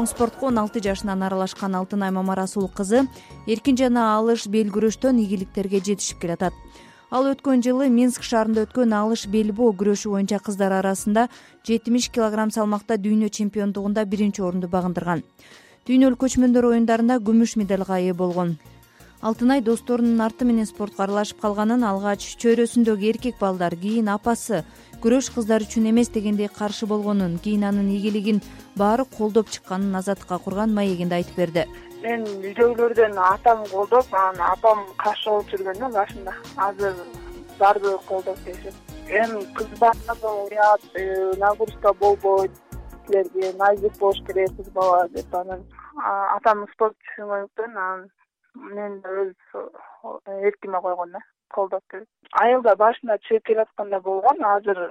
чоң спортко он алты жашынан аралашкан алтынай мамарасул кызы эркин жана алыш бел күрөштөн ийгиликтерге жетишип келатат. Ал өткөн жылы минск шаарында өткөн алыш белбоо күрөшү боюнча кыздар арасында жетимиш килограмм салмакта дүйнө чемпиондугунда биринчи орунду багындырган. Дүйнөлүк көчмөндөр оюндарында күмүш медалга ээ болгон. Алтынай досторунун арты менен спортко аралашып калганын алгач чөйрөсүндөгү эркек балдар кийин апасы күрөш кыздар үчүн эмес дегендей каршы болгонун кийин анын ийгилигин баары колдоп чыкканын азаттыкка курган маегинде айтып берди. Мен үйдөгүлөрдөн атам колдоп анан апам каршы болуп жүргөн да башында. Азыр баардыгы колдоп келишет. Эми кыз балада уят э, нагрузка болбойт силерге назик болуш керек кыз бала деп анан атам спортчу болгондуктан анан мен өз эркиме койгон да колдоп айылда башында чыгып келатканда болгон азыр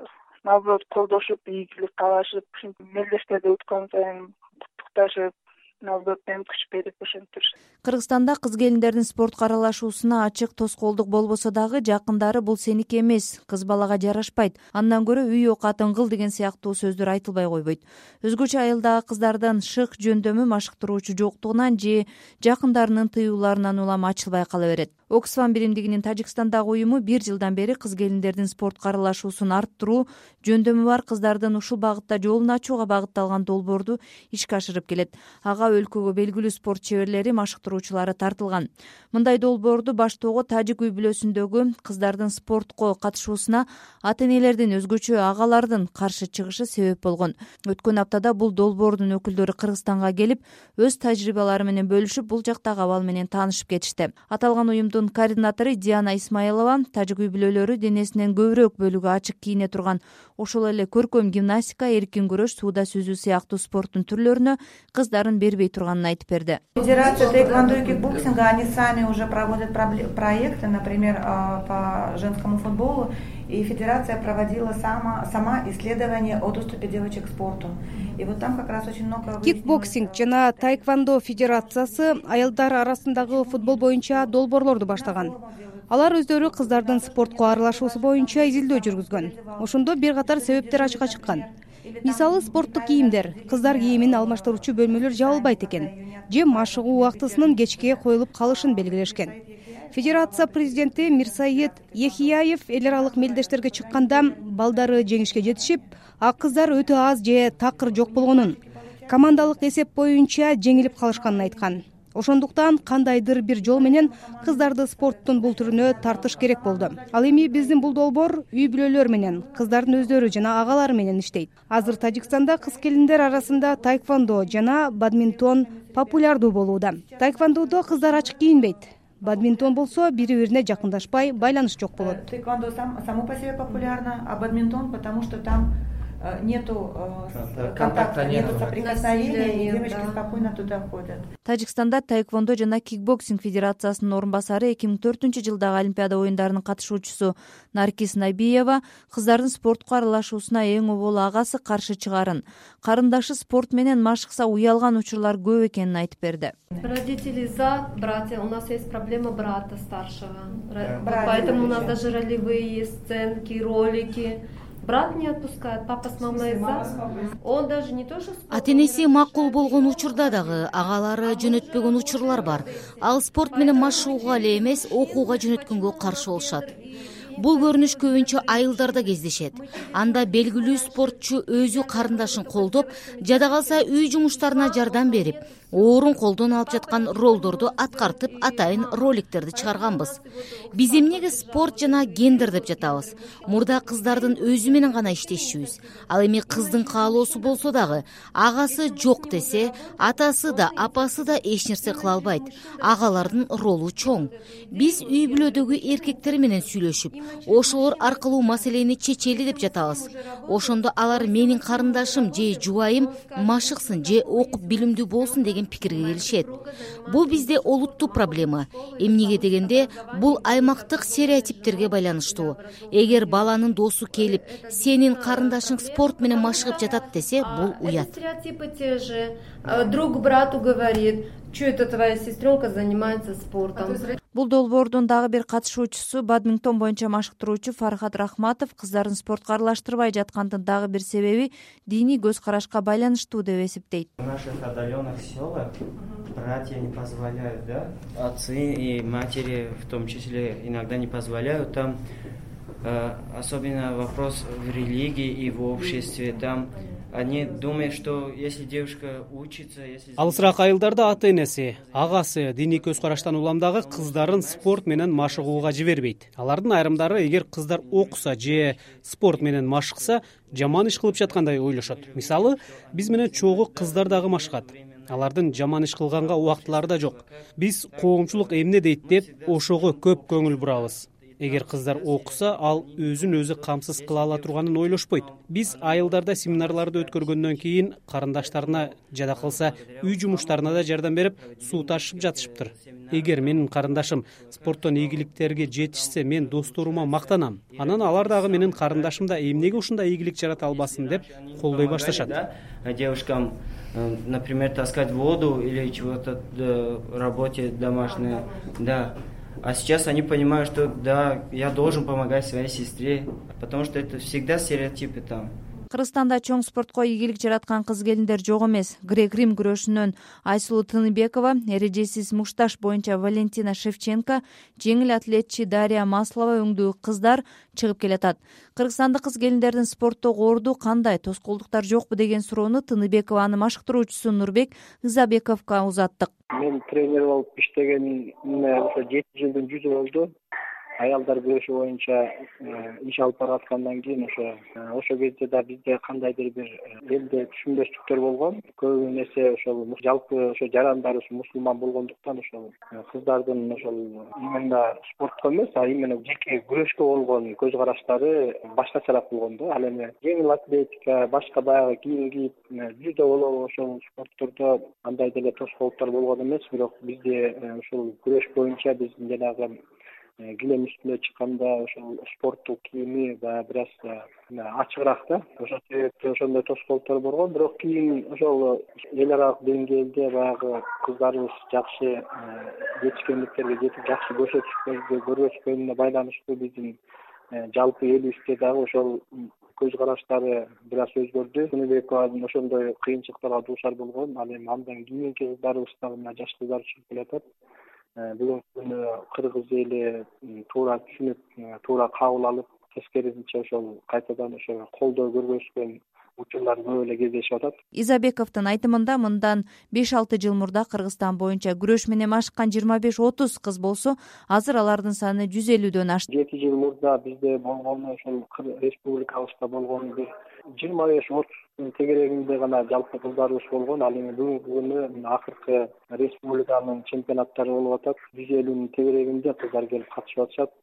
наоборот колдошуп ийгилик каалашып ушинтип мелдештерди уткан сайын куттукташып наоборот эми күч берип ошентип кыргызстанда кыз келиндердин спортко аралашуусуна ачык тоскоолдук болбосо дагы жакындары бул сеники эмес кыз балага жарашпайт. Андан көрө үй оокатын кыл деген сыяктуу сөздөр айтылбай койбойт. Өзгөчө айылдагы кыздардын шык жөндөмү машыктыруучу жоктугунан же жакындарынын тыюуларынан улам ачылбай кала берет оксфам биримдигинин тажикстандагы уюму бир жылдан бери кыз келиндердин спортко аралашуусун арттыруу жөндөмү бар кыздардын ушул багытта жолун ачууга багытталган долбоорду ишке ашырып келет. Ага өлкөгө белгилүү спорт чеберлери машыктыруучулары тартылган. Мындай долбоорду баштоого тажик үй бүлөсүндөгү кыздардын спортко катышуусуна ата энелердин өзгөчө агалардын каршы чыгышы себеп болгон. Өткөн аптада бул долбоордун өкүлдөрү кыргызстанга келип өз тажрыйбалары менен бөлүшүп бул жактагы абал менен таанышып кетишти. Аталган уюмдун координатору диана исмаилова тажик үй бүлөлөрү денесинин көбүрөөк бөлүгү ачык кийине турган. Ошол эле көркөм гимнастика эркин күрөш сууда сүзүү сыяктуу спорттун түрлөрүнө кыздарын бербей турганын айтып берди. Федерация таэквондо и кикбоксинга они сами уже проводят проекты например по женскому футболу и федерация проводила сама исследование о доступе девочек к спорту. И вот там как раз очень много кикбоксинг жана таэквондо федерациясы аялдар арасындагы футбол боюнча долбоорлорду баштаган. Алар өздөрү кыздардын спортко аралашуусу боюнча изилдөө жүргүзгөн. Ошондо бир катар себептер ачыкка чыккан. Мисалы спорттук кийимдер кыздар кийимин алмаштыруучу бөлмөлөр жабылбайт экен же машыгуу убактысынын кечке коюлуп калышын белгилешкен федерация президенти мирсаид ехияев эл аралык мелдештерге чыкканда балдары жеңишке жетишип а кыздар өтө аз же такыр жок болгонун командалык эсеп боюнча жеңилип калышканын айткан. Ошондуктан кандайдыр бир жол менен кыздарды спорттун бул түрүнө тартыш керек болду. Ал эми биздин бул долбоор үй бүлөлөр менен кыздардын өздөрү жана агалары менен иштейт. Азыр тажикстанда кыз келиндер арасында тайквондо жана бадминтон популярдуу болууда. Тайквондодо кыздар ачык кийинбейт бадминтон болсо бири бирине жакындашпай байланыш жок болот. Тайквондо само по себе популярно а бадминтон потому что там Э, нету э, контакта нету соприкосновения и девочки спокойно туда ходят тажикстанда таэквондо жана кикбоксинг федерациясынын орун басары эки миң төртүнчү жылдагы олимпиада оюндарынын катышуучусу наркис набиева кыздардын спортко аралашуусуна эң обол агасы каршы чыгарын. Карындашы спорт менен машыкса уялган учурлар көп экенин айтып берди. Родители за братья у нас есть проблема брата старшего. Поэтому у нас даже ролевые есть сценки ролики брат не отпускает папа с мамой за он даже не то что ата энеси макул болгон учурда дагы агалары жөнөтпөгөн учурлар бар. ал спорт менен машыгууга эле эмес окууга жөнөткөнгө каршы болушат. бул көрүнүш көбүнчө айылдарда кездешет. анда белгилүү спортчу өзү карындашын колдоп жада калса үй жумуштарына жардам берип оорун колдон алып жаткан ролдорду аткартып атайын роликтерди чыгарганбыз. Биз эмнеге спорт жана гендер деп жатабыз. Мурда кыздардын өзү менен гана иштешчүбүз ал эми кыздын каалоосу болсо дагы агасы жок десе атасы да апасы да эч нерсе кыла албайт. Агалардын ролу чоң. Биз үй бүлөдөгү эркектер менен сүйлөшүп ошолор аркылуу маселени чечели деп жатабыз. Ошондо алар менин карындашым же жубайым машыксын же окуп билимдүү болсун деген пикирге келишет. Бул бизде олуттуу проблема. Эмнеге дегенде бул аймактык стереотиптерге байланыштуу. Эгер баланын досу келип сенин карындашың спорт менен машыгып жатат десе бул уят. стереотипы те же. Друг брату говорит что это твоя сестренка занимается спортом бул долбоордун дагы бир катышуучусу бадминтон боюнча машыктыруучу фархат рахматов кыздарын спортко аралаштырбай жаткандын дагы бир себеби диний көз карашка байланыштуу деп эсептейт. В наших отдаленных селах братья не позволяют да? Отцы и матери в том числе иногда не позволяют. Там э, особенно вопрос в религии и в обществе. Там они думают что если девушка учится если алысыраак айылдарда ата энеси агасы диний көз караштан улам дагы кыздарын спорт менен машыгууга жибербейт. Алардын айрымдары эгер кыздар окуса же спорт менен машыкса жаман иш кылып жаткандай ойлошот. Мисалы биз менен чогуу кыздар дагы машыгат. Алардын жаман иш кылганга убактылары да жок. Биз коомчулук эмне дейт? деп ошого көп көңүл бурабыз эгер кыздар окуса ал өзүн өзү камсыз кыла ала турганын ойлошпойт. Биз айылдарда семинарларды өткөргөндөн кийин карындаштарына жада калса үй жумуштарына да жардам берип суу ташышып жатышыптыр. Эгер менин карындашым спорттон ийгиликтерге жетишсе мен досторума мактанам. Анан алар дагы менин карындашым да эмнеге ушундай ийгилик жарата албасын деп колдой башташат. Девушкам э, например таскать воду или чего то э, работе домашней да а сейчас они понимают что да я должен помогать своей сестре потому что это всегда стереотипы там кыргызстанда чоң спортко ийгилик жараткан кыз келиндер жок эмес. Грек рим күрөшүнөн айсулуу тыныбекова эрежесиз мушташ боюнча валентина шевченко жеңил атлетчи дарья маслова өңдүү кыздар чыгып келатат. Кыргызстандык кыз келиндердин спорттогу орду кандай тоскоолдуктар жокпу деген суроону тыныбекованын машыктыруучусу нурбек ызабековго узаттык. Мен тренер болуп иштегениме ошо жети жылдын жүзү болду аялдар күрөшү боюнча э, иш алып бараткандан кийин ошо э, ошол кезде да бизде кандайдыр бир э, элде түшүнбөстүктөр болгон көбү нерсе ошол жалпы ошо жарандарыбыз мусулман болгондуктан ошол кыздардын ошол именно спортко эмес а именно жеке күрөшкө болгон көз караштары башкачараак болгон да ал эми жеңил атлетика башка баягы кийим кийип жүзө болобу ошол спорттордо андай деле тоскоолдуктар болгон эмес. Бирок бизде ушул күрөш боюнча биздин жанагы килем үстүнө чыкканда ошол спорттук кийими баягы бир аз э, ачыгыраак да. Ошол себептен ошондой тоскоолдуктор болгон. Бирок кийин ошол эл аралык деңгээлде баягы кыздарыбыз жакшы э, жетишкендиктерге жетип жакшы көрсөтүшкөнүнө байланыштуу биздин жалпы элибизде дагы ошол көз караштары бир аз өзгөрдү тыныбековадын ошондой кыйынчылыктарга дуушар болгон. Ал эми андан кийинки кыздарыбыз дагы мына жаш кыздар чыгып келатат. Э, бүгүнкү күнү кыргыз эли туура түшүнүп э, туура кабыл алып тескерисинче ошол кайтадан ошо колдоо көргөзгөн учурлар көп эле кездешип атат. Изабековдун айтымында мындан беш алты жыл мурда кыргызстан боюнча күрөш менен машыккан жыйырма беш отуз кыз болсо азыр алардын саны жүз элүүдөн ашты. Жети жыл мурда бизде болгону ошол республикабызда болгону бир жыйырма беш отуздун тегерегинде гана жалпы кыздарыбыз болгон ал эми бүгүнкү күнү акыркы республиканын чемпионаттары болуп атат. Жүз элүүнүн тегерегинде кыздар келип катышып атышат.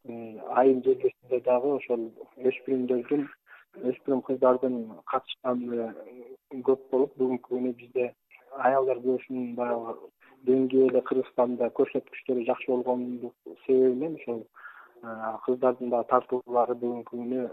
Айыл жергесинде дагы ошол өспүрүмдөрдүн өспүрүм кыздардын катышканы көп болуп бүгүнкү күнү бизде аялдар күрөшүнүн баягы деңгээли кыргызстанда көрсөткүчтөрү жакшы болгондук себебинен ошол кыздардын дагы тартуулары бүгүнкү күнү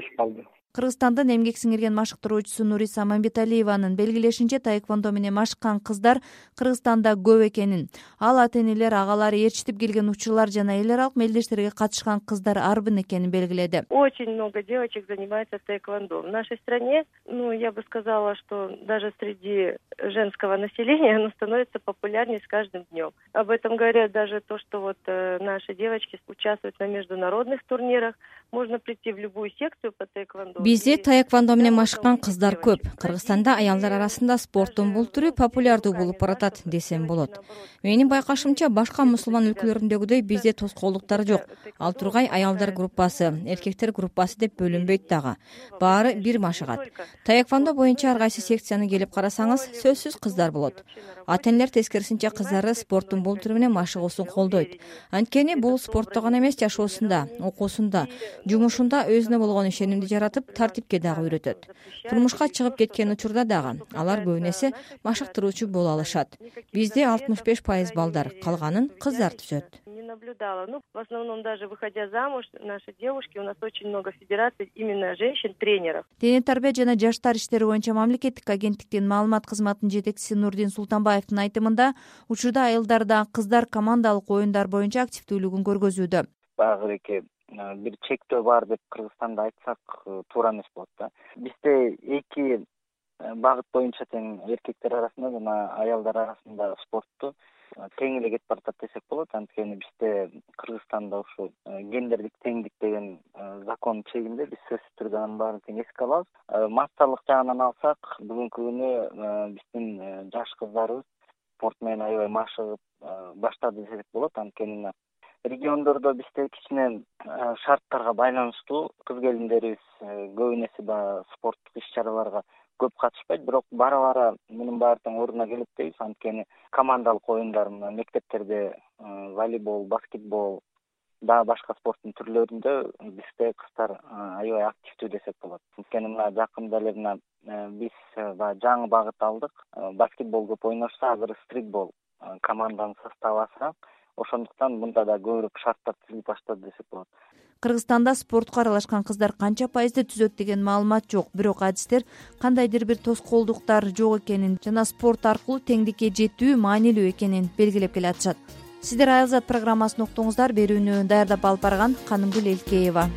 өсүп калды кыргызстандын эмгек сиңирген машыктыруучусу нуриса мамбеталиеванын белгилешинче таэквондо менен машыккан кыздар кыргызстанда көп экенин. Ал ата энелер агалары ээрчитип келген учурлар жана эл аралык мелдештерге катышкан кыздар арбын экенин белгиледи. Очень много девочек занимается таэквондо в нашей стране. Ну я бы сказала что даже среди женского населения оно становится популярнее с каждым днем. Об этом говорят даже то что вот э, наши девочки участвуют на международных турнирах можно прийти в любую секцию по таэквондо бизде таэквондо менен машыккан кыздар көп. Кыргызстанда аялдар арасында спорттун бул түрү популярдуу болуп баратат десем болот. Менин байкашымча башка мусулман өлкөлөрүндөгүдөй бизде тоскоолдуктар жок. Ал тургай аялдар группасы эркектер группасы деп бөлүнбөйт дагы. Баары бир машыгат. Таэквондо боюнча ар кайсы секцияны келип карасаңыз сөзсүз кыздар болот. Ата энелер тескерисинче кыздары спорттун бул түрү менен машыгуусун колдойт. Анткени бул спортто гана эмес жашоосунда окуусунда жумушунда өзүнө болгон ишенимди жаратып тартипке дагы үйрөтөт. Турмушка чыгып кеткен учурда дагы алар көбүн эсе машыктыруучу боло алышат. Бизде алтымыш беш пайыз балдар калганын кыздар түзөт. Не наблюдала. Ну в основном даже выходя замуж наши девушки у нас очень много федераций именно женщин тренеров. Дене тарбия жана жаштар иштери боюнча мамлекеттик агенттиктин маалымат кызматынын жетекчиси нурдин султанбаевдин айтымында учурда айылдар да кыздар командалык оюндар боюнча активдүүлүгүн көргөзүүдө. Баягы эки бир чектөө бар деп кыргызстанда айтсак э, туура эмес болот да. Бизде эки э, багыт боюнча тең эркектер арасында жана аялдар арасында спортту э, тең эле кетип баратат десек болот. Анткени бизде кыргызстанда ушул гендердик теңдик деген закон чегинде биз сөзсүз түрдө анын баарын тең эске алабыз. Массалык жагынан алсак бүгүнкү күнү биздин жаш кыздарыбыз спорт менен аябай машыгып баштады десек болот. Анткени региондордо бизде кичине шарттарга байланыштуу кыз келиндерибиз э, көбүн эсе баягы спорттук иш чараларга көп катышпайт. Бирок бара бара мунун баары тең ордуна келет дейбиз. Анткени командалык оюндар мына мектептерде э, волейбол баскетбол дагы башка спорттун түрлөрүндө бизде кыздар э, аябай активдүү десек болот. Анткени мына жакында эле мына биз баягы жаңы багыт алдык. Баскетбол көп ойношсо азыр стритбол команданын составы азыраак ошондуктан мында да көбүрөөк шарттар түзүлүп баштады десек болот. Кыргызстанда спортко аралашкан кыздар канча пайызды түзөт деген маалымат жок бирок адистер кандайдыр бир тоскоолдуктар жок экенин жана спорт аркылуу теңдикке жетүү маанилүү экенин белгилеп келатышат. Сиздер айылзат программасын уктуңуздар берүүнү даярдап алып барган канымгүл элкеева